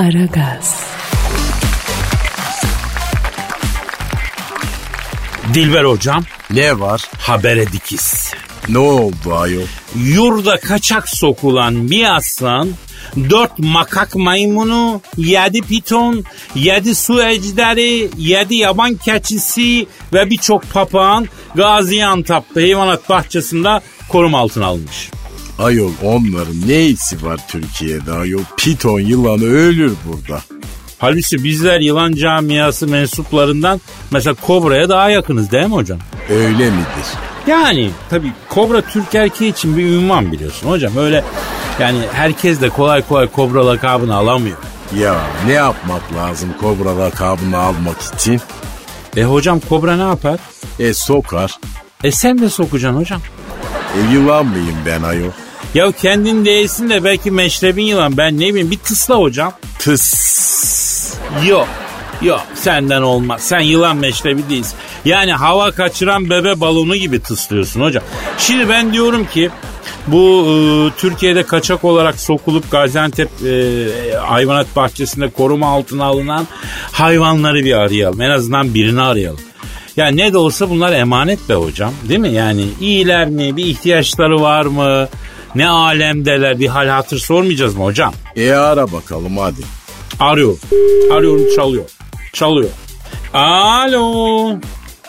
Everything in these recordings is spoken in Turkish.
Aragaz. Dilber hocam Ne var? habere dikiz. Ne oldu ayol? Yurda kaçak sokulan bir aslan, dört makak maymunu, yedi piton, yedi su ejderi, yedi yaban keçisi ve birçok papağan Gaziantep hayvanat bahçesinde koruma altına alınmış. Ayol onların ne işi var Türkiye'de ayol? Piton yılanı ölür burada. Halbuki bizler yılan camiası mensuplarından mesela kobraya daha yakınız değil mi hocam? Öyle midir? Yani tabii kobra Türk erkeği için bir ünvan biliyorsun hocam. Öyle yani herkes de kolay kolay kobra lakabını alamıyor. Ya ne yapmak lazım kobra lakabını almak için? E hocam kobra ne yapar? E sokar. E sen de sokacaksın hocam. E yılan mıyım ben ayol? Ya kendin değilsin de belki meşrebin yılan ben ne bileyim bir tısla hocam. Tıs. Yok. Yok senden olmaz. Sen yılan meşrebi değilsin. Yani hava kaçıran bebe balonu gibi tıslıyorsun hocam. Şimdi ben diyorum ki bu e, Türkiye'de kaçak olarak sokulup Gaziantep e, hayvanat bahçesinde koruma altına alınan hayvanları bir arayalım. En azından birini arayalım. Ya ne de olsa bunlar emanet be hocam. Değil mi? Yani iyiler mi? Bir ihtiyaçları var mı? Ne alemdeler? Bir hal hatır sormayacağız mı hocam? E ara bakalım hadi. Arıyor. Arıyorum çalıyor. Çalıyor. Alo.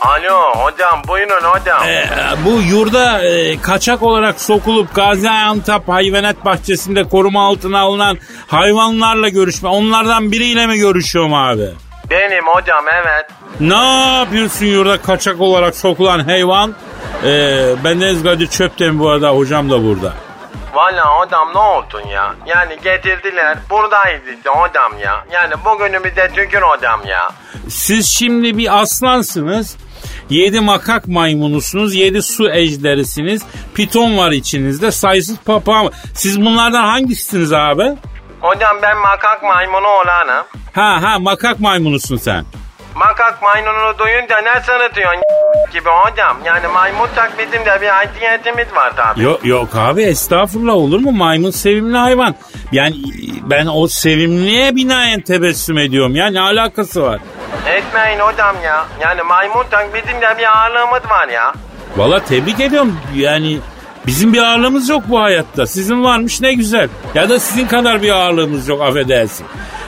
Alo hocam buyurun hocam. Ee, bu yurda e, kaçak olarak sokulup Gaziantep hayvanat bahçesinde koruma altına alınan hayvanlarla görüşme. Onlardan biriyle mi görüşüyorum abi? Benim hocam evet. Ne yapıyorsun yurda kaçak olarak sokulan hayvan? Ee, ben Deniz Kadir Çöpten bu arada hocam da burada. Valla hocam ne oldun ya? Yani getirdiler buradayız işte hocam ya. Yani bugünümüzde tükür hocam ya. Siz şimdi bir aslansınız. Yedi makak maymunusunuz, yedi su ejderisiniz, piton var içinizde, sayısız papağan var. Siz bunlardan hangisiniz abi? Hocam ben makak maymunu olanım. Ha ha makak maymunusun sen. Makak maymununu duyunca ne sırıtıyorsun gibi hocam. Yani maymun bizim de bir haysiyetimiz var tabii. Yok yok abi estağfurullah olur mu? Maymun sevimli hayvan. Yani ben o sevimliye binaen tebessüm ediyorum ya ne alakası var? Etmeyin hocam ya. Yani maymun bizim de bir ağırlığımız var ya. Valla tebrik ediyorum yani bizim bir ağırlığımız yok bu hayatta. Sizin varmış ne güzel. Ya da sizin kadar bir ağırlığımız yok affedersin.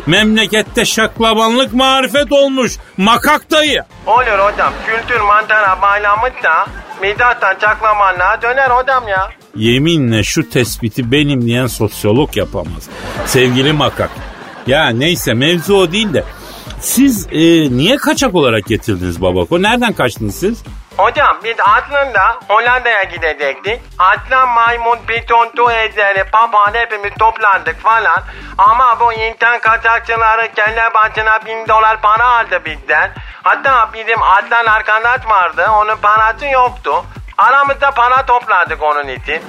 Memlekette şaklabanlık marifet olmuş. Makak dayı. Olur hocam. Kültür mantara bağlamış da mizahtan çaklamanlığa döner hocam ya. Yeminle şu tespiti benim diyen sosyolog yapamaz. Sevgili makak. Ya neyse mevzu o değil de. Siz e, niye kaçak olarak getirdiniz babako? Nereden kaçtınız siz? Hocam biz aslında Hollanda'ya gidecektik. Aslan, maymun, piton, tu ejderi, papağan hepimiz toplandık falan. Ama bu internet kaçakçıları kelle başına bin dolar para aldı bizden. Hatta bizim aslan arkadaş vardı. Onun parası yoktu. Aramızda para topladık onun için.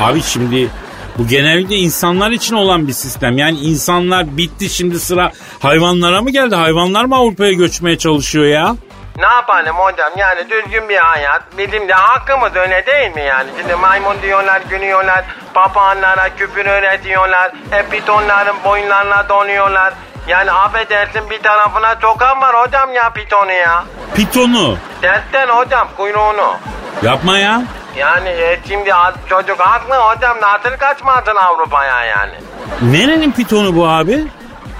Abi şimdi bu genellikle insanlar için olan bir sistem. Yani insanlar bitti şimdi sıra hayvanlara mı geldi? Hayvanlar mı Avrupa'ya göçmeye çalışıyor ya? Ne yapalım hocam yani düzgün bir hayat bizim de hakkımız öyle değil mi yani? Şimdi maymun diyorlar gülüyorlar papağanlara küfür öğretiyorlar hep pitonların boyunlarına donuyorlar. Yani affedersin bir tarafına sokan var hocam ya pitonu ya. Pitonu. Dertten hocam kuyruğunu. Yapma ya. Yani e, şimdi çocuk haklı hocam nasıl kaçmadın Avrupa'ya yani? Nerenin pitonu bu abi?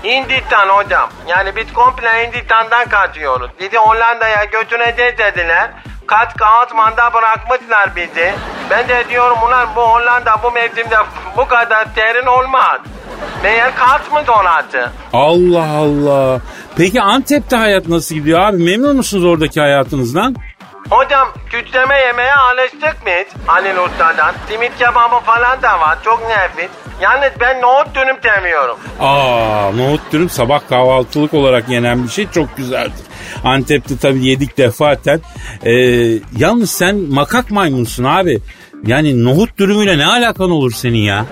Hindistan hocam. Yani biz komple Hindistan'dan kaçıyoruz. Bizi Hollanda'ya götüreceğiz dediler. Kaç kağıt manda bırakmışlar bizi. Ben de diyorum ulan bu Hollanda bu mevsimde bu kadar serin olmaz. Meğer kaçmış orası. Allah Allah. Peki Antep'te hayat nasıl gidiyor abi? Memnun musunuz oradaki hayatınızdan? Hocam kütleme yemeğe alıştık biz Halil Usta'dan. Simit kebabı falan da var çok nefis. Yalnız ben nohut dönüm sevmiyorum. Aa nohut dürüm sabah kahvaltılık olarak yenen bir şey çok güzeldir. Antep'te tabii yedik defaten. Ee, yalnız sen makak maymunsun abi. Yani nohut dürümüyle ne alakan olur senin ya?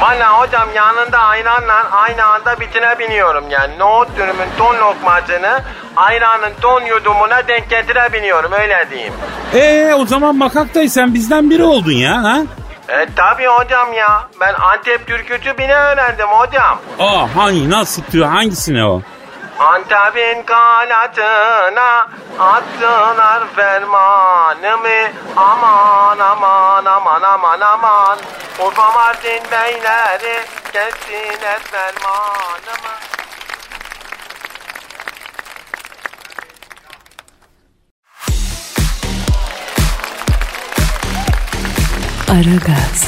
Valla hocam yanında ayranla aynı anda bitine biniyorum yani. Nohut dürümün ton lokmasını ayranın ton yudumuna denk getirebiliyorum öyle diyeyim. Ee o zaman makak dayı sen bizden biri oldun ya ha? E tabi hocam ya. Ben Antep türküsü bile öğrendim hocam. Aa hangi nasıl tür hangisine o? Antep'in kanatına attılar fermanımı Aman aman aman aman aman Urfa Mardin beyleri kestiler fermanımı Aragaz,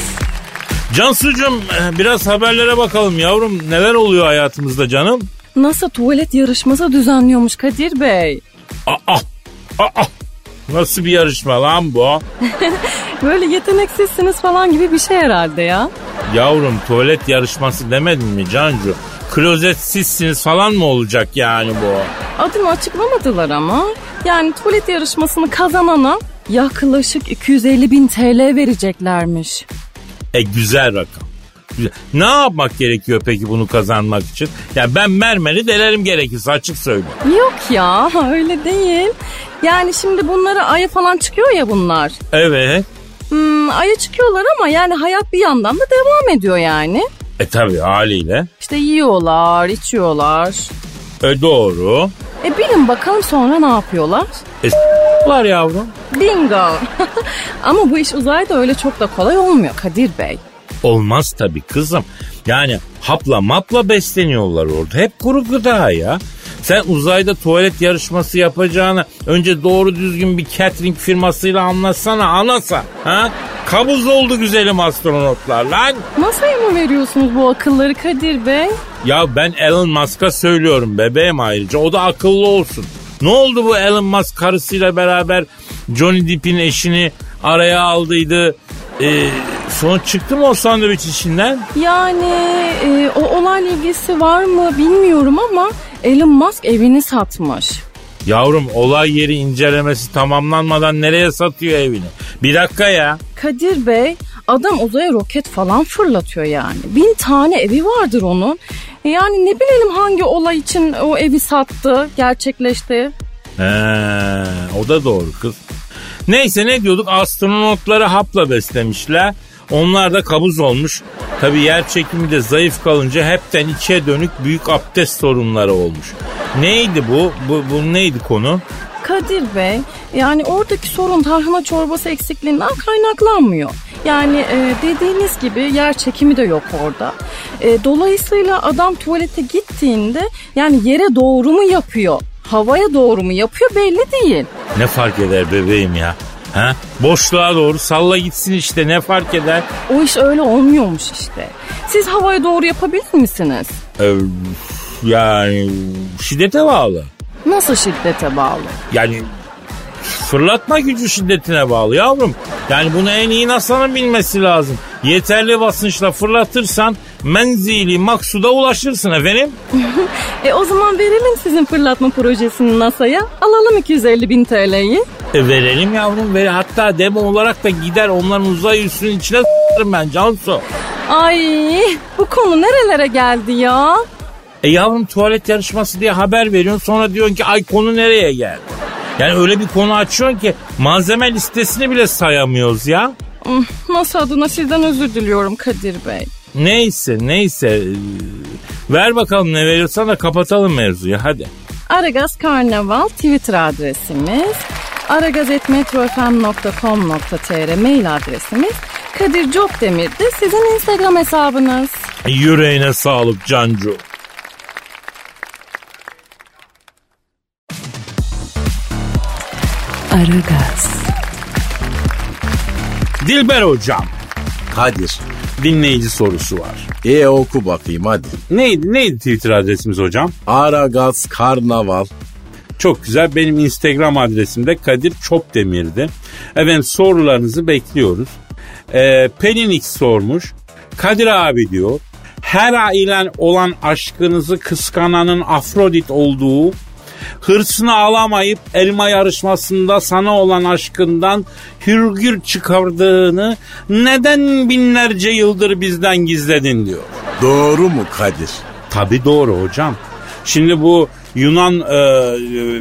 Cansucuğum e, biraz haberlere bakalım yavrum. Neler oluyor hayatımızda canım? NASA tuvalet yarışması düzenliyormuş Kadir Bey. Aa, aa, nasıl bir yarışma lan bu? Böyle yeteneksizsiniz falan gibi bir şey herhalde ya. Yavrum tuvalet yarışması demedin mi Cancu? Klozetsizsiniz falan mı olacak yani bu? Adını açıklamadılar ama. Yani tuvalet yarışmasını kazanana yaklaşık 250 bin TL vereceklermiş. E güzel rakam. Güzel. Ne yapmak gerekiyor peki bunu kazanmak için? Ya ben mermeri delerim gerekirse açık söyleyeyim. Yok ya öyle değil. Yani şimdi bunlara aya falan çıkıyor ya bunlar. Evet. Hmm, aya çıkıyorlar ama yani hayat bir yandan da devam ediyor yani. E tabi haliyle. İşte yiyorlar, içiyorlar. E doğru. E bilin bakalım sonra ne yapıyorlar? E var yavrum. Bingo. Ama bu iş uzayda öyle çok da kolay olmuyor Kadir Bey. Olmaz tabii kızım. Yani hapla mapla besleniyorlar orada. Hep kuru gıda ya. Sen uzayda tuvalet yarışması yapacağını önce doğru düzgün bir catering firmasıyla anlatsana anasa. Ha? Kabuz oldu güzelim astronotlar lan. Masaya mı veriyorsunuz bu akılları Kadir Bey? Ya ben Elon Musk'a söylüyorum bebeğim ayrıca. O da akıllı olsun. Ne oldu bu Elon Musk karısıyla beraber Johnny Depp'in eşini araya aldıydı. Ee, sonuç çıktı mı o sandviç işinden? Yani e, o olayla ilgisi var mı bilmiyorum ama Elon Musk evini satmış. Yavrum olay yeri incelemesi tamamlanmadan nereye satıyor evini? Bir dakika ya. Kadir Bey adam uzaya roket falan fırlatıyor yani. Bin tane evi vardır onun. Yani ne bilelim hangi olay için o evi sattı, gerçekleşti. He, o da doğru kız. Neyse ne diyorduk astronotları hapla beslemişler. Onlar da kabuz olmuş. Tabi yer çekimi de zayıf kalınca hepten içe dönük büyük abdest sorunları olmuş. Neydi bu? Bu, bu neydi konu? Kadir Bey yani oradaki sorun tarhana çorbası eksikliğinden kaynaklanmıyor. Yani e, dediğiniz gibi yer çekimi de yok orada. E, dolayısıyla adam tuvalete gittiğinde yani yere doğru mu yapıyor, havaya doğru mu yapıyor belli değil. Ne fark eder bebeğim ya? Ha? Boşluğa doğru salla gitsin işte ne fark eder? O iş öyle olmuyormuş işte. Siz havaya doğru yapabilir misiniz? Ee, yani şiddete bağlı. Nasıl şiddete bağlı? Yani fırlatma gücü şiddetine bağlı yavrum. Yani bunu en iyi NASA'nın bilmesi lazım. Yeterli basınçla fırlatırsan menzili maksuda ulaşırsın efendim. E o zaman verelim sizin fırlatma projesini NASA'ya. Alalım 250 bin TL'yi. E verelim yavrum ver. Hatta demo olarak da gider onların uzay üssünün içine s**arım ben Cansu. Ay bu konu nerelere geldi ya? E yavrum tuvalet yarışması diye haber veriyorsun sonra diyorsun ki ay konu nereye geldi? Yani öyle bir konu açıyorsun ki malzeme listesini bile sayamıyoruz ya. NASA adına sizden özür diliyorum Kadir Bey. Neyse neyse Ee, ver bakalım ne veriyorsan da kapatalım mevzuyu hadi. Aragaz Karnaval Twitter adresimiz. aragazetmetrofm.com.tr mail adresimiz. Kadir Copdemir de sizin Instagram hesabınız. Yüreğine sağlık Cancu. Aragaz. Dilber hocam Kadir. dinleyici sorusu var. E oku bakayım hadi. Neydi neydi Twitter adresimiz hocam? Aragaz Karnaval. Çok güzel. Benim Instagram adresim de Kadir Çopdemir'di. Efendim sorularınızı bekliyoruz. Ee, Pelinix sormuş. Kadir abi diyor. Her ailen olan aşkınızı kıskananın Afrodit olduğu, hırsını alamayıp elma yarışmasında sana olan aşkından hürgür çıkardığını neden binlerce yıldır bizden gizledin diyor. Doğru mu Kadir? Tabii doğru hocam. Şimdi bu Yunan e, e,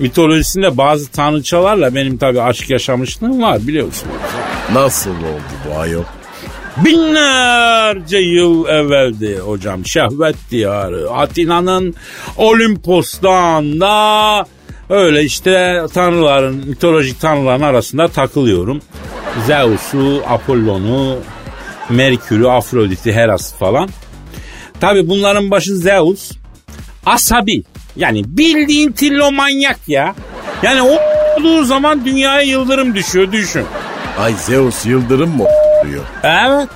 mitolojisinde bazı tanrıçalarla benim tabii aşk yaşamışlığım var biliyorsunuz. Nasıl oldu bu ayol? Binlerce yıl evveldi hocam. Şehvet diyarı. Atina'nın Olimpos dağında öyle işte tanrıların, mitolojik tanrıların arasında takılıyorum. Zeus'u, Apollon'u, Merkür'ü, Afrodit'i, Heras'ı falan. Tabi bunların başı Zeus. Asabi. Yani bildiğin tillomanyak ya. Yani o olduğu zaman dünyaya yıldırım düşüyor düşün. Ay Zeus yıldırım mı diyor. Evet.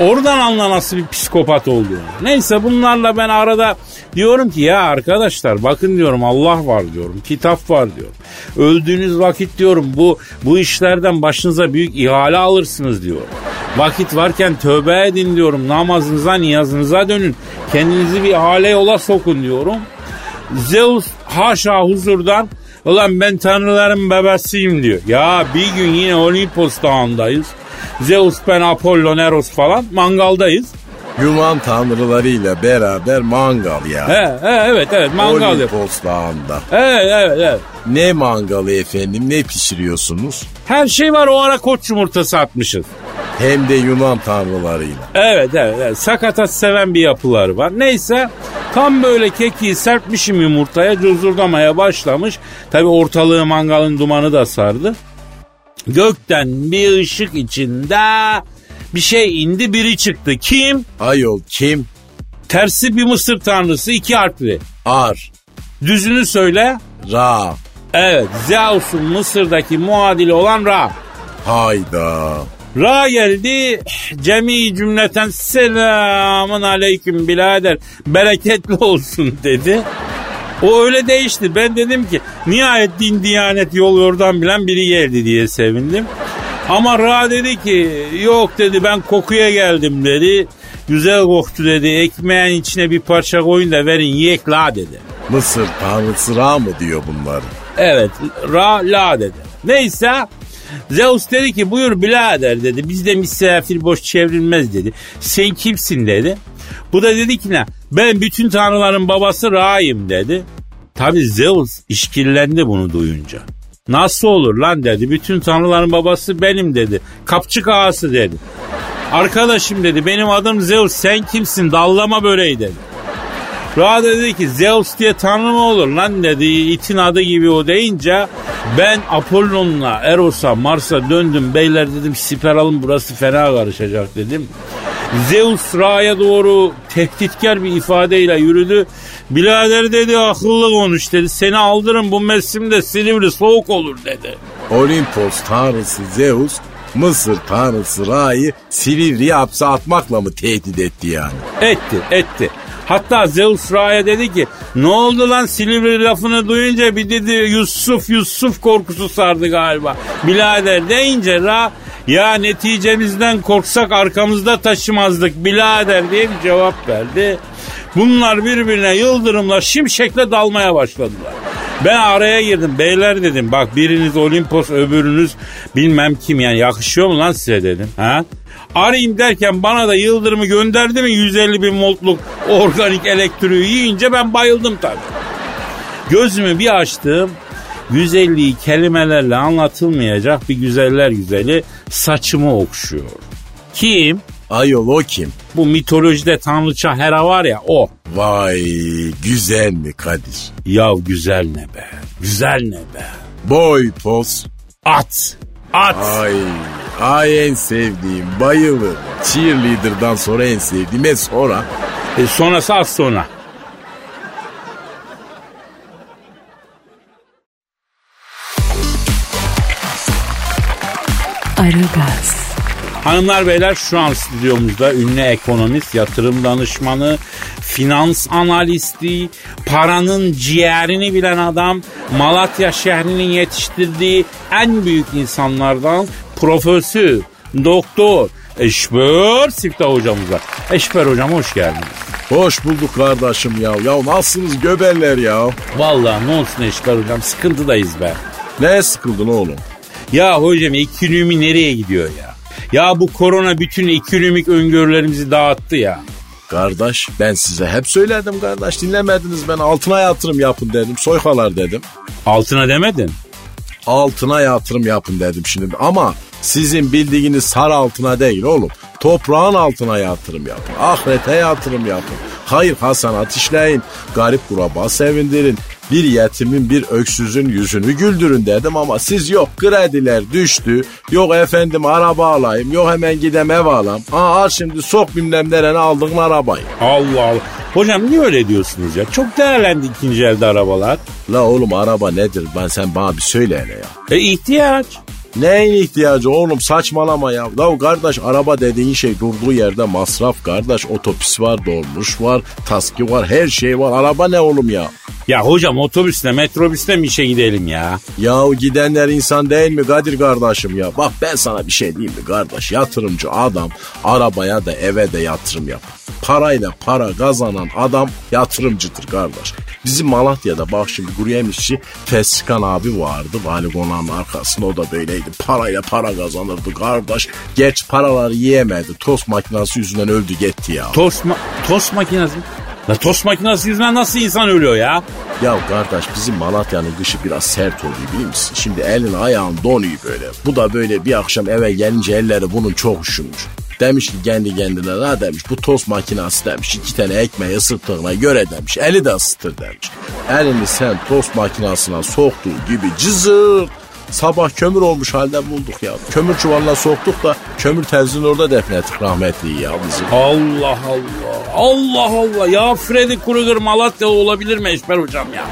Oradan anla nasıl bir psikopat olduğunu. Neyse bunlarla ben arada diyorum ki ya arkadaşlar bakın diyorum Allah var diyorum. Kitap var diyorum. Öldüğünüz vakit diyorum bu bu işlerden başınıza büyük ihale alırsınız diyorum. Vakit varken tövbe edin diyorum. Namazınıza niyazınıza dönün. Kendinizi bir hale yola sokun diyorum. Zeus haşa huzurdan Ulan ben tanrıların bebesiyim diyor. Ya bir gün yine Olimpos dağındayız. Zeus ben Apollo Eros falan mangaldayız. Yunan tanrılarıyla beraber mangal ya. He, he, evet evet mangal yap. Olimpos dağında. Evet evet evet. Ne mangalı efendim ne pişiriyorsunuz? Her şey var o ara koç yumurtası atmışız. Hem de Yunan tanrılarıyla. Evet evet, evet. sakatat seven bir yapıları var. Neyse tam böyle kekiği serpmişim yumurtaya cuzurdamaya başlamış. Tabi ortalığı mangalın dumanı da sardı. Gökten bir ışık içinde bir şey indi biri çıktı. Kim? Ayol kim? Tersi bir Mısır tanrısı iki harfli. Ar. Düzünü söyle. Ra. Evet Zeus'un Mısır'daki muadili olan Ra. Hayda. Ra geldi cemi cümleten selamın aleyküm birader bereketli olsun dedi. O öyle değişti. Ben dedim ki nihayet din diyanet yol yordan bilen biri geldi diye sevindim. Ama Ra dedi ki yok dedi ben kokuya geldim dedi. Güzel koktu dedi. Ekmeğin içine bir parça koyun da verin yiyek la dedi. Mısır tanrısı Ra mı diyor bunları? Evet Ra la dedi. Neyse Zeus dedi ki buyur birader dedi. Bizde misafir boş çevrilmez dedi. Sen kimsin dedi. Bu da dedi ki ne? Ben bütün tanrıların babası Ra'yım dedi. Tabi Zeus işkillendi bunu duyunca. Nasıl olur lan dedi. Bütün tanrıların babası benim dedi. Kapçık ağası dedi. Arkadaşım dedi benim adım Zeus sen kimsin dallama böreği dedi. Ra dedi ki Zeus diye tanrı mı olur lan dedi. itin adı gibi o deyince ben Apollon'la Eros'a Mars'a döndüm. Beyler dedim siper alın burası fena karışacak dedim. Zeus Ra'ya doğru tehditkar bir ifadeyle yürüdü. Bilader dedi akıllı konuş dedi. Seni aldırın bu mevsimde Silivri soğuk olur dedi. Olimpos tanrısı Zeus Mısır tanrısı Ra'yı Silivri'ye hapse atmakla mı tehdit etti yani? Etti etti. Hatta Zeus Ra'ya dedi ki ne oldu lan Silivri lafını duyunca bir dedi Yusuf Yusuf korkusu sardı galiba. Bilader deyince Ra ya neticemizden korksak arkamızda taşımazdık bilader diye bir cevap verdi. Bunlar birbirine yıldırımla şimşekle dalmaya başladılar. Ben araya girdim beyler dedim bak biriniz Olimpos öbürünüz bilmem kim yani yakışıyor mu lan size dedim. Ha? Arayayım derken bana da yıldırımı gönderdi mi 150 bin voltluk organik elektriği yiyince ben bayıldım tabii. Gözümü bir açtım 150'yi kelimelerle anlatılmayacak bir güzeller güzeli saçımı okşuyor. Kim? Ayol o kim? Bu mitolojide tanrıça Hera var ya o. Vay güzel mi Kadir? Ya güzel ne be, güzel ne be. Boy poz. At, at. Ay, ay en sevdiğim bayılır. Cheerleader'dan sonra en sevdiğim e sonra. E sonrası az sonra. Aragaz, Hanımlar beyler şu an stüdyomuzda ünlü ekonomist, yatırım danışmanı, finans analisti, paranın ciğerini bilen adam, Malatya şehrinin yetiştirdiği en büyük insanlardan Profesör, Doktor, Eşber Siftah hocamıza. Eşber hocam hoş geldiniz. Hoş bulduk kardeşim ya. Ya nasılsınız göberler ya? Vallahi ne olsun Eşber hocam sıkıntıdayız be. Ne sıkıldın oğlum? Ya hocam ekonomi nereye gidiyor ya? Ya bu korona bütün ekonomik öngörülerimizi dağıttı ya. Kardeş ben size hep söyledim kardeş dinlemediniz ben altına yatırım yapın dedim soykalar dedim. Altına demedin. Altına yatırım yapın dedim şimdi ama sizin bildiğiniz sarı altına değil oğlum. Toprağın altına yatırım yapın. Ahirete yatırım yapın. Hayır hasanat işleyin. Garip kuraba sevindirin. Bir yetimin bir öksüzün yüzünü güldürün dedim ama siz yok krediler düştü. Yok efendim araba alayım. Yok hemen gidem ev alam. Aa al şimdi sok bilmem nerene aldığın arabayı. Allah Allah. Hocam niye öyle diyorsunuz ya? Çok değerlendi ikinci elde arabalar. La oğlum araba nedir? Ben sen bana bir söyle hele ya. E ihtiyaç. Neyin ihtiyacı oğlum saçmalama ya. La kardeş araba dediğin şey durduğu yerde masraf kardeş. Otobüs var, dolmuş var, taski var, her şey var. Araba ne oğlum ya? Ya hocam otobüsle metrobüsle mi işe gidelim ya? Yahu gidenler insan değil mi Kadir kardeşim ya? Bak ben sana bir şey diyeyim mi kardeş? Yatırımcı adam arabaya da eve de yatırım yapar. Parayla para kazanan adam yatırımcıdır kardeş. Bizim Malatya'da bak şimdi kuru yemişçi Feskan abi vardı. Vali konağının arkasında o da böyleydi. Parayla para kazanırdı kardeş. Geç paraları yiyemedi. Tost makinesi yüzünden öldü gitti ya. Tost, ma- tost makinesi. La tost makinesi yüzünden nasıl insan ölüyor ya? Ya kardeş bizim Malatya'nın kışı biraz sert oluyor biliyor musun? Şimdi elin ayağın donuyor böyle. Bu da böyle bir akşam eve gelince elleri bunun çok üşümüş. Demiş ki kendi kendine la demiş bu tost makinası demiş iki tane ekmeği ısıttığına göre demiş eli de ısıtır demiş. Elini sen tost makinasına soktuğu gibi cızır Sabah kömür olmuş halde bulduk ya. Kömür çuvalına soktuk da kömür tezini orada defnettik rahmetliyi ya bizim. Allah Allah. Allah Allah. Ya Freddy Krueger Malatyalı olabilir mi Eşber hocam ya?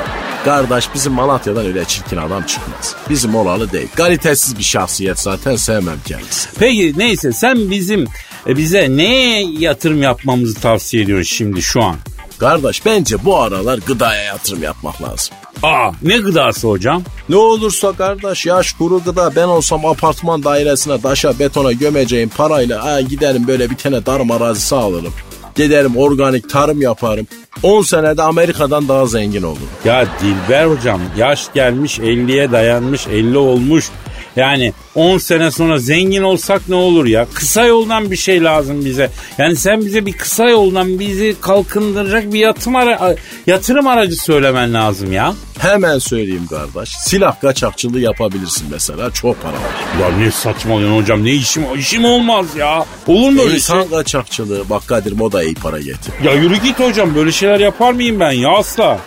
Kardeş bizim Malatya'dan öyle çirkin adam çıkmaz. Bizim olalı değil. Kalitesiz bir şahsiyet zaten sevmem kendisi. Peki neyse sen bizim e, bize ne yatırım yapmamızı tavsiye ediyorsun şimdi şu an? Kardeş bence bu aralar gıdaya yatırım yapmak lazım. Aa ne gıdası hocam? Ne olursa kardeş yaş kuru gıda ben olsam apartman dairesine taşa betona gömeceğim parayla ha, giderim böyle bir tane tarım arazisi alırım. Giderim organik tarım yaparım. 10 senede Amerika'dan daha zengin olurum. Ya Dilber hocam yaş gelmiş 50'ye dayanmış 50 olmuş. Yani 10 sene sonra zengin olsak ne olur ya? Kısa yoldan bir şey lazım bize. Yani sen bize bir kısa yoldan bizi kalkındıracak bir yatırım, ara yatırım aracı söylemen lazım ya. Hemen söyleyeyim kardeş. Silah kaçakçılığı yapabilirsin mesela. Çok para var. Ya ne saçmalıyorsun hocam ne işim işim olmaz ya. Olur mu öyle İnsan şey? kaçakçılığı bak Kadir o da iyi para getir. Ya yürü git hocam böyle şeyler yapar mıyım ben ya asla.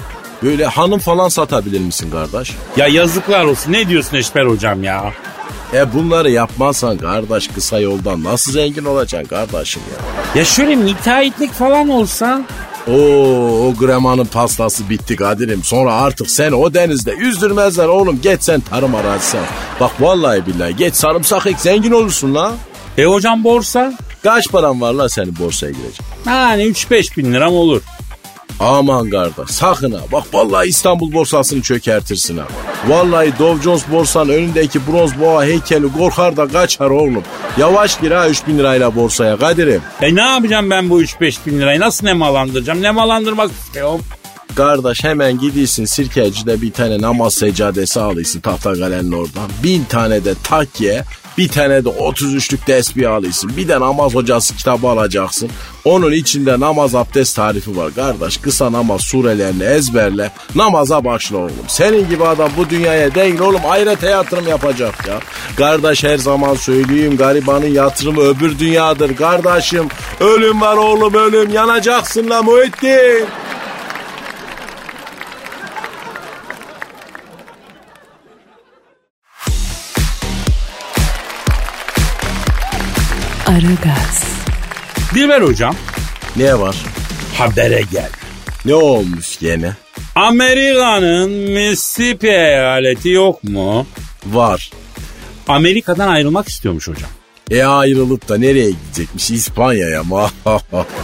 Böyle hanım falan satabilir misin kardeş? Ya yazıklar olsun ne diyorsun Eşber hocam ya? E bunları yapmazsan kardeş kısa yoldan nasıl zengin olacaksın kardeşim ya? Ya şöyle müteahhitlik falan olsa. Oo, o gramanın pastası bitti Kadir'im. Sonra artık seni o denizde yüzdürmezler oğlum. Geç sen tarım arazisi al. Bak vallahi billahi geç sarımsak ek zengin olursun la. E hocam borsa? Kaç paran var la senin borsaya girecek? Yani 3-5 bin liram olur. Aman kardeş sakın ha. Bak vallahi İstanbul borsasını çökertirsin ha. Vallahi Dow Jones borsanın önündeki bronz boğa heykeli korkar da kaçar oğlum. Yavaş gir ha 3000 lirayla borsaya Kadir'im. E ne yapacağım ben bu 3-5 bin lirayı? Nasıl nemalandıracağım? Nemalandırmak istiyorum. Kardeş hemen gidiyorsun sirkecide bir tane namaz seccadesi alıyorsun Tahtakale'nin oradan. Bin tane de takye, bir tane de 33'lük tesbih alıyorsun. Bir de namaz hocası kitabı alacaksın. Onun içinde namaz abdest tarifi var kardeş. Kısa namaz surelerini ezberle. Namaza başla oğlum. Senin gibi adam bu dünyaya değil oğlum ahirete yatırım yapacak ya. Kardeş her zaman söyleyeyim garibanın yatırımı öbür dünyadır kardeşim. Ölüm var oğlum ölüm yanacaksın la Muhittin. Aragaz, Dilber hocam Ne var? habere gel. Ne olmuş gene? Amerika'nın Mississippi eyaleti yok mu? Var. Amerika'dan ayrılmak istiyormuş hocam. E ayrılıp da nereye gidecekmiş? İspanya'ya mı?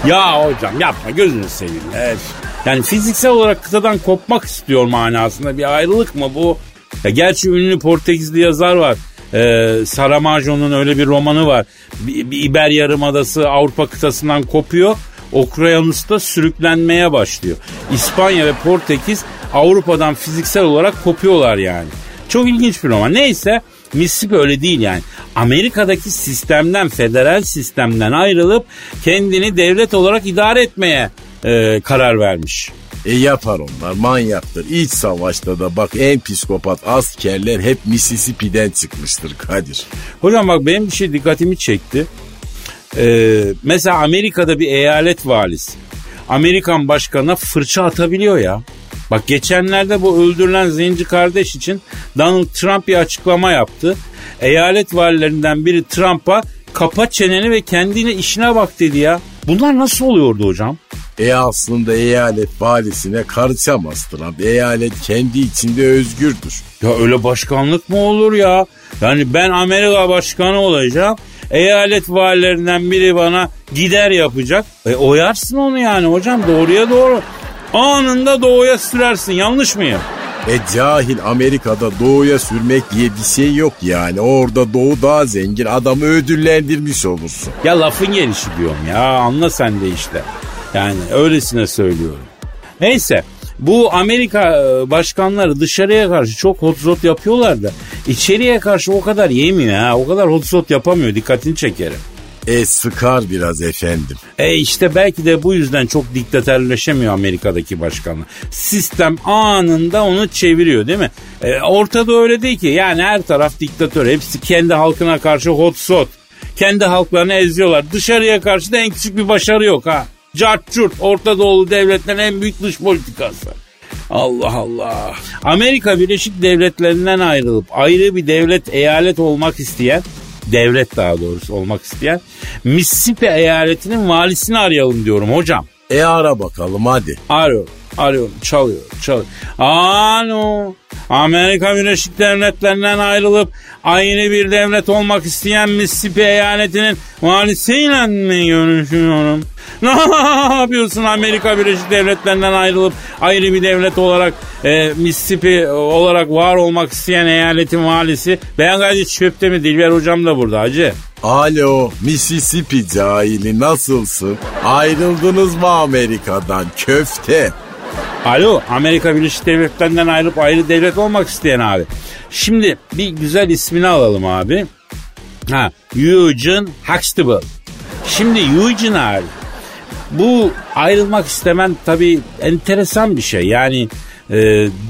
Ya hocam yapma gözünü seveyim. Evet. Yani fiziksel olarak kıtadan kopmak istiyor manasında bir ayrılık mı bu? Ya gerçi ünlü Portekizli yazar var. Ee, Saramago'nun öyle bir romanı var. İber Yarımadası Avrupa kıtasından kopuyor. Okyanusta sürüklenmeye başlıyor. İspanya ve Portekiz Avrupa'dan fiziksel olarak kopuyorlar yani. Çok ilginç bir roman. Neyse Mississippi öyle değil yani. Amerika'daki sistemden, federal sistemden ayrılıp kendini devlet olarak idare etmeye e, karar vermiş. E yapar onlar manyaktır. İç savaşta da bak en psikopat askerler hep Mississippi'den çıkmıştır Kadir. Hocam bak benim bir şey dikkatimi çekti. Ee, mesela Amerika'da bir eyalet valisi Amerikan başkanına fırça atabiliyor ya. Bak geçenlerde bu öldürülen zenci kardeş için Donald Trump bir açıklama yaptı. Eyalet valilerinden biri Trump'a kapa çeneni ve kendine işine bak dedi ya. Bunlar nasıl oluyordu hocam? E aslında eyalet valisine karışamaz Trump. Eyalet kendi içinde özgürdür. Ya öyle başkanlık mı olur ya? Yani ben Amerika başkanı olacağım. Eyalet valilerinden biri bana gider yapacak. E oyarsın onu yani hocam doğruya doğru. Anında doğuya sürersin yanlış mıyım? E cahil Amerika'da doğuya sürmek diye bir şey yok yani. Orada doğu daha zengin adamı ödüllendirmiş olursun. Ya lafın gelişi diyorum ya anla sen de işte. Yani öylesine söylüyorum. Neyse bu Amerika e, başkanları dışarıya karşı çok hot yapıyorlar da içeriye karşı o kadar yemiyor ha. O kadar hot yapamıyor dikkatini çekerim. E sıkar biraz efendim. E işte belki de bu yüzden çok diktatörleşemiyor Amerika'daki başkanlar. Sistem anında onu çeviriyor değil mi? E, ortada öyle değil ki. Yani her taraf diktatör. Hepsi kendi halkına karşı hot Kendi halklarını eziyorlar. Dışarıya karşı da en küçük bir başarı yok ha. Cart curt Orta Doğulu devletlerin en büyük dış politikası. Allah Allah. Amerika Birleşik Devletleri'nden ayrılıp ayrı bir devlet eyalet olmak isteyen devlet daha doğrusu olmak isteyen Mississippi eyaletinin valisini arayalım diyorum hocam. E ara bakalım hadi. Arıyorum, arıyorum, çalıyor, çalıyor. Alo, Amerika Birleşik Devletleri'nden ayrılıp aynı bir devlet olmak isteyen Mississippi eyaletinin valisiyle mi görüşüyorum? Ne yapıyorsun Amerika Birleşik Devletleri'nden ayrılıp ayrı bir devlet olarak e, Mississippi olarak var olmak isteyen eyaletin valisi? Ben gayet çöpte mi Dilber hocam da burada hacı. Alo Mississippi cahili nasılsın? Ayrıldınız mı Amerika'dan köfte? Alo Amerika Birleşik Devletleri'nden ayrılıp ayrı devlet olmak isteyen abi. Şimdi bir güzel ismini alalım abi. Ha Eugene Huxtable. Şimdi Eugene abi bu ayrılmak istemen tabii enteresan bir şey. Yani e,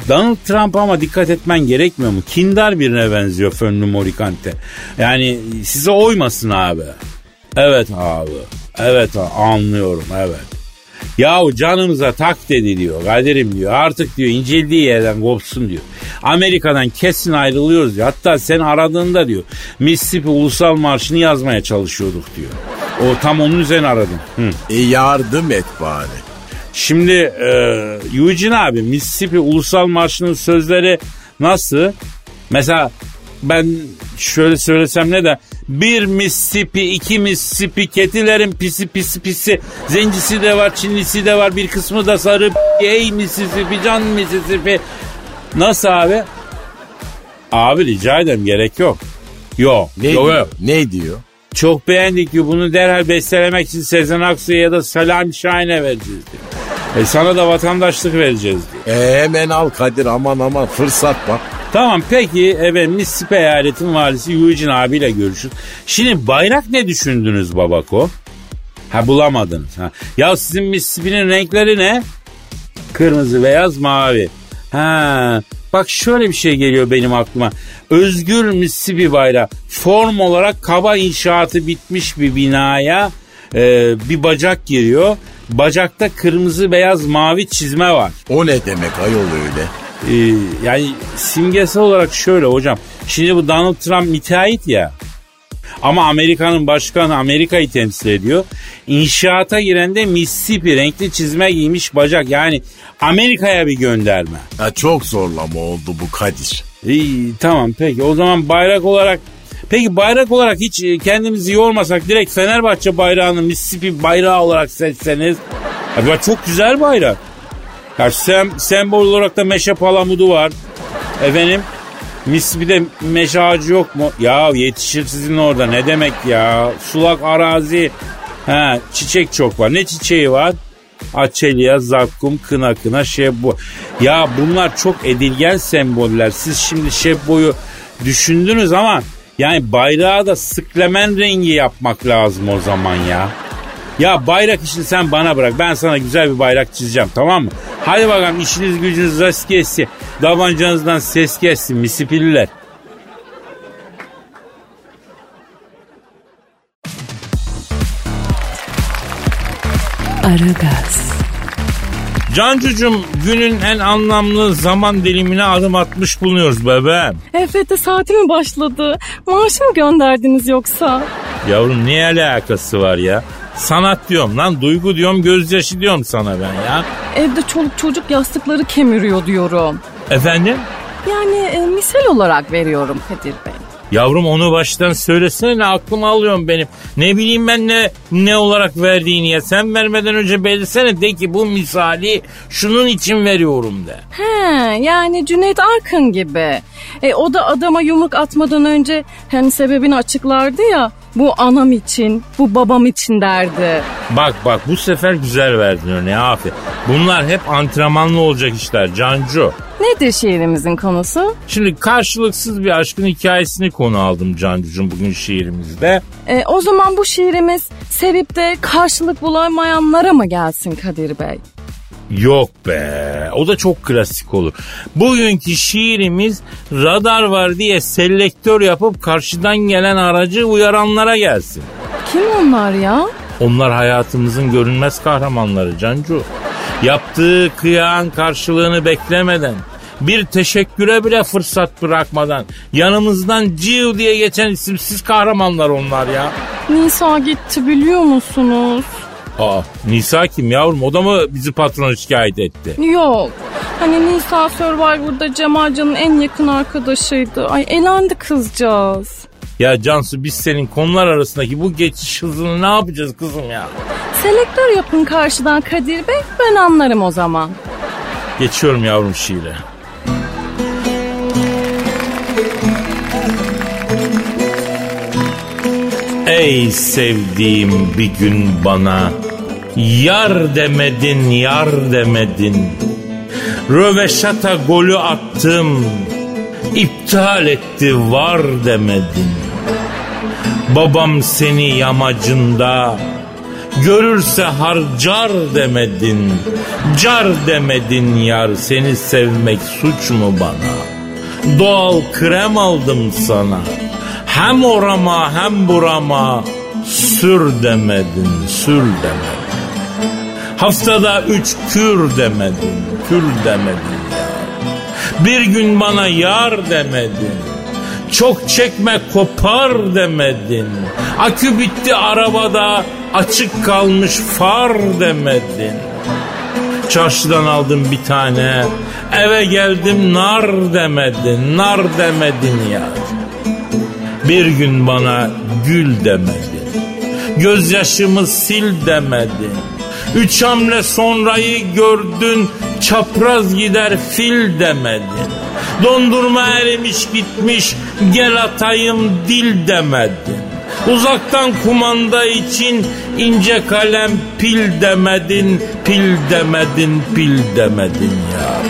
Donald Trump ama dikkat etmen gerekmiyor mu? Kindar birine benziyor Fönlü Morikante. Yani size oymasın abi. Evet abi. Evet abi, anlıyorum evet. Yahu canımıza tak dedi diyor. Kadir'im diyor. Artık diyor inceldiği yerden kopsun diyor. Amerika'dan kesin ayrılıyoruz diyor. Hatta sen aradığında diyor Mississippi Ulusal Marşı'nı yazmaya çalışıyorduk diyor. O tam onun üzerine aradım. Hı. E yardım et bari. Şimdi e, Eugene abi Mississippi Ulusal Marşı'nın sözleri nasıl? Mesela ben şöyle söylesem ne de bir Mississippi, iki Mississippi, ketilerin pisi pisi pisi, zencisi de var, çinlisi de var, bir kısmı da sarı. Ey Mississippi, can Mississippi. Nasıl abi? Abi rica ederim gerek yok. Yok. Ne yok, diyor? yok. Ne diyor? Çok beğendik diyor. Bunu derhal bestelemek için Sezen Aksu'ya ya da Salam Şahin'e vereceğiz diyor. E sana da vatandaşlık vereceğiz diyor. E hemen al Kadir aman aman fırsat bak. Tamam peki efendim Mississippi eyaletin valisi Eugene abiyle görüşün. Şimdi bayrak ne düşündünüz babako? Ha bulamadınız. Ha. Ya sizin Mississippi'nin renkleri ne? Kırmızı, beyaz, mavi. Ha, bak şöyle bir şey geliyor benim aklıma. Özgür Mississippi bayrağı form olarak kaba inşaatı bitmiş bir binaya e, bir bacak giriyor. Bacakta kırmızı, beyaz, mavi çizme var. O ne demek ayol öyle? Ee, yani simgesel olarak şöyle hocam. Şimdi bu Donald Trump müteahhit ya. Ama Amerika'nın başkanı Amerika'yı temsil ediyor. İnşaata giren de Mississippi renkli çizme giymiş bacak. Yani Amerika'ya bir gönderme. Ya çok zorlama oldu bu Kadir. İyi tamam peki o zaman bayrak olarak Peki bayrak olarak hiç e, kendimizi yormasak direkt Fenerbahçe bayrağını Mississippi bayrağı olarak seçseniz. Ya çok güzel bayrak. Ya sem, sembol olarak da meşe palamudu var. Efendim Mississippi'de meşe ağacı yok mu? Ya yetişir sizin orada ne demek ya? Sulak arazi. Ha, çiçek çok var. Ne çiçeği var? Açelya, zakkum, kına kına, şebbo. Ya bunlar çok edilgen semboller. Siz şimdi şebboyu düşündünüz ama yani bayrağı da sıklemen rengi yapmak lazım o zaman ya. Ya bayrak işini sen bana bırak. Ben sana güzel bir bayrak çizeceğim tamam mı? Hadi bakalım işiniz gücünüz rast gelsin. Davancanızdan ses gelsin misipilliler. Aragaz. Cancucum günün en anlamlı zaman dilimine adım atmış bulunuyoruz bebeğim. EFT saati mi başladı? Maaşı mı gönderdiniz yoksa? Yavrum ne alakası var ya? Sanat diyorum lan duygu diyorum gözyaşı diyorum sana ben ya. Evde çoluk çocuk yastıkları kemiriyor diyorum. Efendim? Yani e, misal olarak veriyorum Kadir Bey. Yavrum onu baştan söylesene ne aklımı alıyorsun benim. Ne bileyim ben ne ne olarak verdiğini ya. Sen vermeden önce belirtsene de ki bu misali şunun için veriyorum de. He yani Cüneyt Arkın gibi. E, o da adama yumruk atmadan önce hani sebebini açıklardı ya. Bu anam için, bu babam için derdi. Bak bak bu sefer güzel verdin örneği aferin. Bunlar hep antrenmanlı olacak işler Cancu. Nedir şiirimizin konusu? Şimdi karşılıksız bir aşkın hikayesini konu aldım Cancucuğum bugün şiirimizde. E, o zaman bu şiirimiz sevip de karşılık bulamayanlara mı gelsin Kadir Bey? Yok be o da çok klasik olur. Bugünkü şiirimiz radar var diye selektör yapıp karşıdan gelen aracı uyaranlara gelsin. Kim onlar ya? Onlar hayatımızın görünmez kahramanları Cancu. Yaptığı kıyağın karşılığını beklemeden, bir teşekküre bile fırsat bırakmadan yanımızdan civ diye geçen isimsiz kahramanlar onlar ya. Nisa gitti biliyor musunuz? Aa Nisa kim yavrum o da mı bizi patrona şikayet etti? Yok. Hani Nisa Survivor'da Cemalcan'ın en yakın arkadaşıydı. Ay elendi kızcağız. Ya Cansu biz senin konular arasındaki bu geçiş hızını ne yapacağız kızım ya? Selektör yapın karşıdan Kadir Bey ben anlarım o zaman. Geçiyorum yavrum şiire. Ey sevdiğim bir gün bana Yar demedin yar demedin. Röveşata golü attım iptal etti var demedin. Babam seni yamacında Görürse harcar demedin. Car demedin yar Seni sevmek suç mu bana? Doğal krem aldım sana Hem orama hem burama Sür demedin sür demedin Haftada üç kür demedin Kür demedin yar Bir gün bana yar demedin çok çekme kopar demedin. Akü bitti arabada açık kalmış far demedin. Çarşıdan aldım bir tane eve geldim nar demedin. Nar demedin ya. Bir gün bana gül demedin. Gözyaşımı sil demedin. Üç hamle sonrayı gördün çapraz gider fil demedin. Dondurma erimiş gitmiş gel atayım dil demedin. Uzaktan kumanda için ince kalem pil demedin, pil demedin, pil demedin ya.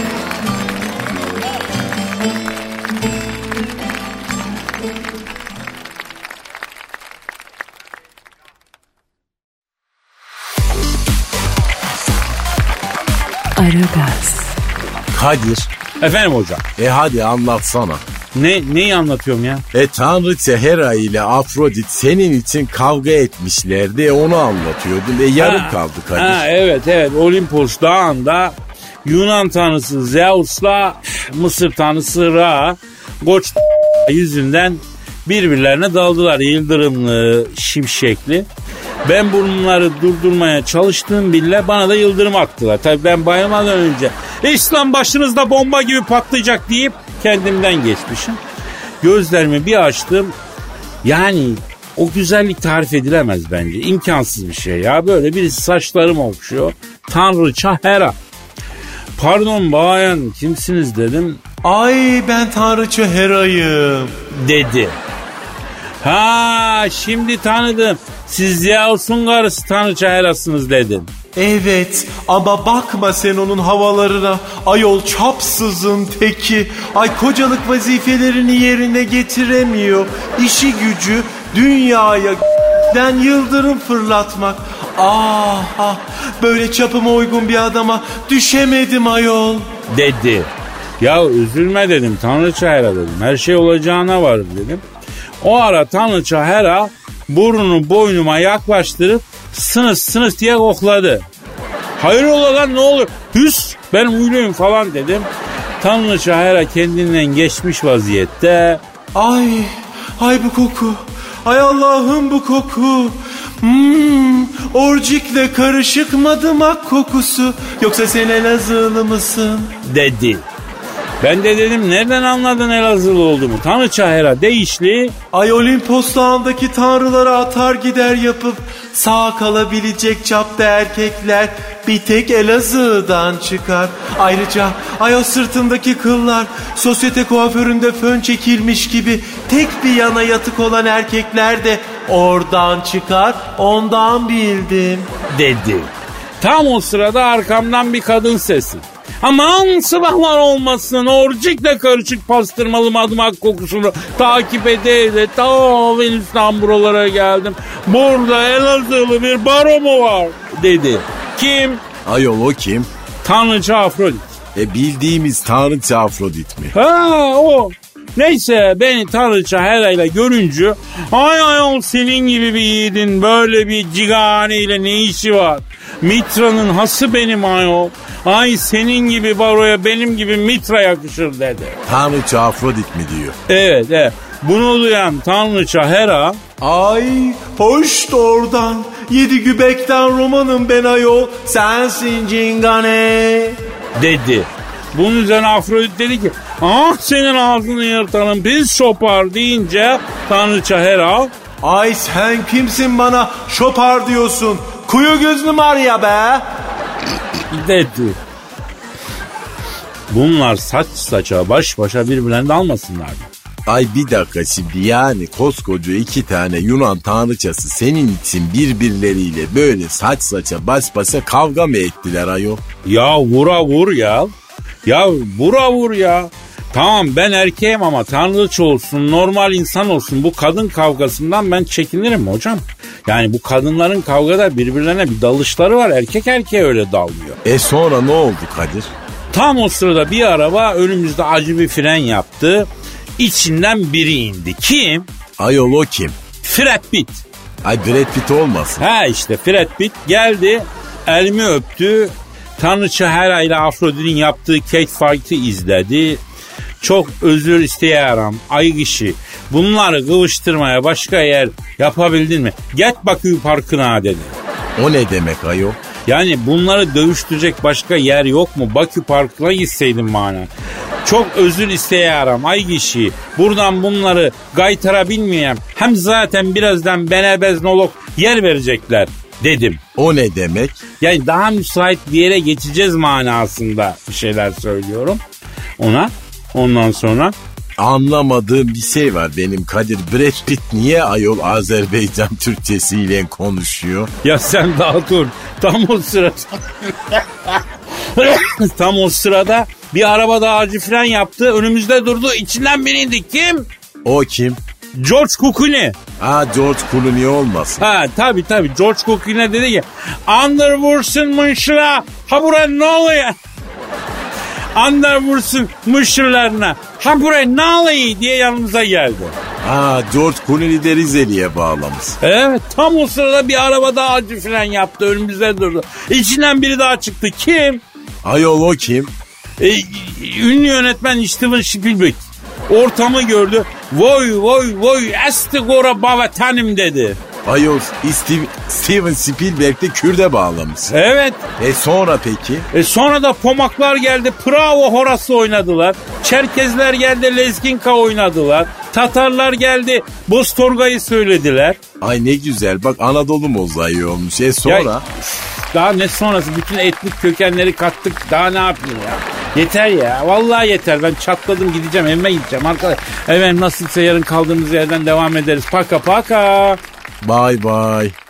Kadir. Efendim hocam. E hadi anlatsana. Ne neyi anlatıyorum ya? E tanrıça Hera ile Afrodit senin için kavga etmişlerdi. E, onu anlatıyordun. E yarım Ha, kaldı Kadir. Ha, evet evet Olimpos dağında Yunan tanrısı Zeus'la Mısır tanrısı Ra Koç yüzünden birbirlerine daldılar yıldırımlı şimşekli. Ben bunları durdurmaya çalıştığım bile bana da yıldırım attılar. Tabii ben bayılmadan önce İslam başınızda bomba gibi patlayacak deyip kendimden geçmişim. Gözlerimi bir açtım. Yani o güzellik tarif edilemez bence. İmkansız bir şey ya. Böyle birisi saçlarımı okşuyor. Tanrıça Hera. Pardon bayan kimsiniz dedim. Ay ben tanrıça Hera'yım. Dedi. Ha şimdi tanıdım. Siz Zeus'un karısı Tanrıça Hera'sınız dedim. Evet ama bakma sen onun havalarına. Ayol çapsızın teki. Ay kocalık vazifelerini yerine getiremiyor. İşi gücü dünyaya den yıldırım fırlatmak. Ah, ah böyle çapıma uygun bir adama düşemedim ayol. Dedi. Ya üzülme dedim Tanrıça Hera dedim. Her şey olacağına var dedim. O ara Tanrıça Hera burnunu boynuma yaklaştırıp sınıs sınıs diye kokladı. Hayrola lan ne olur? Hüs ben uyluyum falan dedim. Tanrıça Hera kendinden geçmiş vaziyette. Ay, ay bu koku. Ay Allah'ım bu koku. Hmm, orcikle karışık madımak kokusu. Yoksa sen Elazığlı mısın? dedi. Ben de dedim nereden anladın Elazığlı olduğumu? Tanrıça Hera değişli. Ay Olimpos dağındaki tanrılara atar gider yapıp sağ kalabilecek çapta erkekler bir tek Elazığ'dan çıkar. Ayrıca ay o sırtındaki kıllar sosyete kuaföründe fön çekilmiş gibi tek bir yana yatık olan erkekler de oradan çıkar ondan bildim. dedi. Tam o sırada arkamdan bir kadın sesi. Aman sabahlar olmasın orcikle karışık pastırmalı madımak kokusunu takip ede ede ta Venüs'ten buralara geldim. Burada Elazığlı bir baro mu var dedi. Kim? Ayol o kim? Tanrıça Afrodit. E bildiğimiz tanrıça Afrodit mi? Ha o. Neyse beni Tanrıça Hera ile görünce ay ayol senin gibi bir yiğidin böyle bir cigane ile ne işi var? Mitra'nın hası benim ayol. Ay senin gibi baroya benim gibi Mitra yakışır dedi. Tanrıça Afrodit mi diyor? Evet evet. Bunu duyan Tanrıça Hera Ay hoş da oradan. Yedi gübekten romanım ben ayol. Sensin cingane. dedi. Bunun üzerine Afrodit dedi ki ah senin ağzını yırtalım pis şopar deyince Tanrıça Hera Ay sen kimsin bana şopar diyorsun? Kuyu gözlü Maria be. dedi. Bunlar saç saça baş başa birbirlerine dalmasınlar mı? Ay bir dakika şimdi yani koskoca iki tane Yunan tanrıçası senin için birbirleriyle böyle saç saça baş başa kavga mı ettiler ayol? Ya vura vur ya. Ya vura vur ya. Tamam ben erkeğim ama tanrıç olsun, normal insan olsun bu kadın kavgasından ben çekinirim hocam. Yani bu kadınların kavgada birbirlerine bir dalışları var. Erkek erkeğe öyle dalmıyor. E sonra ne oldu Kadir? Tam o sırada bir araba önümüzde acı bir fren yaptı. İçinden biri indi. Kim? Ayol o kim? Fred Pitt. Ay Brad Pitt olmasın? Ha işte Fred Pitt geldi. Elimi öptü. Tanrıça Hera ile Afrodit'in yaptığı cake fight'ı izledi. Çok özür isteyerim. Ay kişi. Bunları kıvıştırmaya başka yer yapabildin mi? Get Bakü Parkı'na dedi. O ne demek ayol? Yani bunları dövüştürecek başka yer yok mu? Bakü Parkı'na gitseydim bana. Çok özür isteyerim ay kişi. Buradan bunları gaytara bilmeyeyim. Hem zaten birazdan benebeznolog yer verecekler dedim. O ne demek? Yani daha müsait bir yere geçeceğiz manasında bir şeyler söylüyorum ona. Ondan sonra Anlamadığım bir şey var benim Kadir. Brad Pitt niye ayol Azerbaycan Türkçesiyle konuşuyor? ya sen daha dur. Tam o sırada tam o sırada bir araba daha acı fren yaptı. Önümüzde durdu. İçinden biri indi. Kim? O kim? George Clooney. Ha George Clooney olmasın? Ha tabi tabi George Clooney dedi ki Underwurst'un mınşıra ha buraya ne oluyor? Underwurst'un mınşırlarına ha buraya ne oluyor diye yanımıza geldi. Ha George Clooney de Rizeli'ye bağlamış. Evet tam o sırada bir araba daha acı fren yaptı önümüzde durdu. İçinden biri daha çıktı. Kim? Ayol o kim? E, ünlü yönetmen Steven Spielberg. Ortamı gördü. Voy voy voy estigora bavatanım dedi. Ayol Steve, Steven Spielberg de Kürt'e bağlamış. Evet. E sonra peki? E sonra da Pomaklar geldi. Bravo Horas'ı oynadılar. Çerkezler geldi. Lezginka oynadılar. Tatarlar geldi. Bostorga'yı söylediler. Ay ne güzel bak Anadolu mozaiği olmuş. E sonra? Ya, daha ne sonrası bütün etnik kökenleri kattık. Daha ne yapayım ya? Yeter ya. Vallahi yeter. Ben çatladım gideceğim. Evime gideceğim arkadaş. Efendim nasılsa yarın kaldığımız yerden devam ederiz. Paka paka. Bye bye.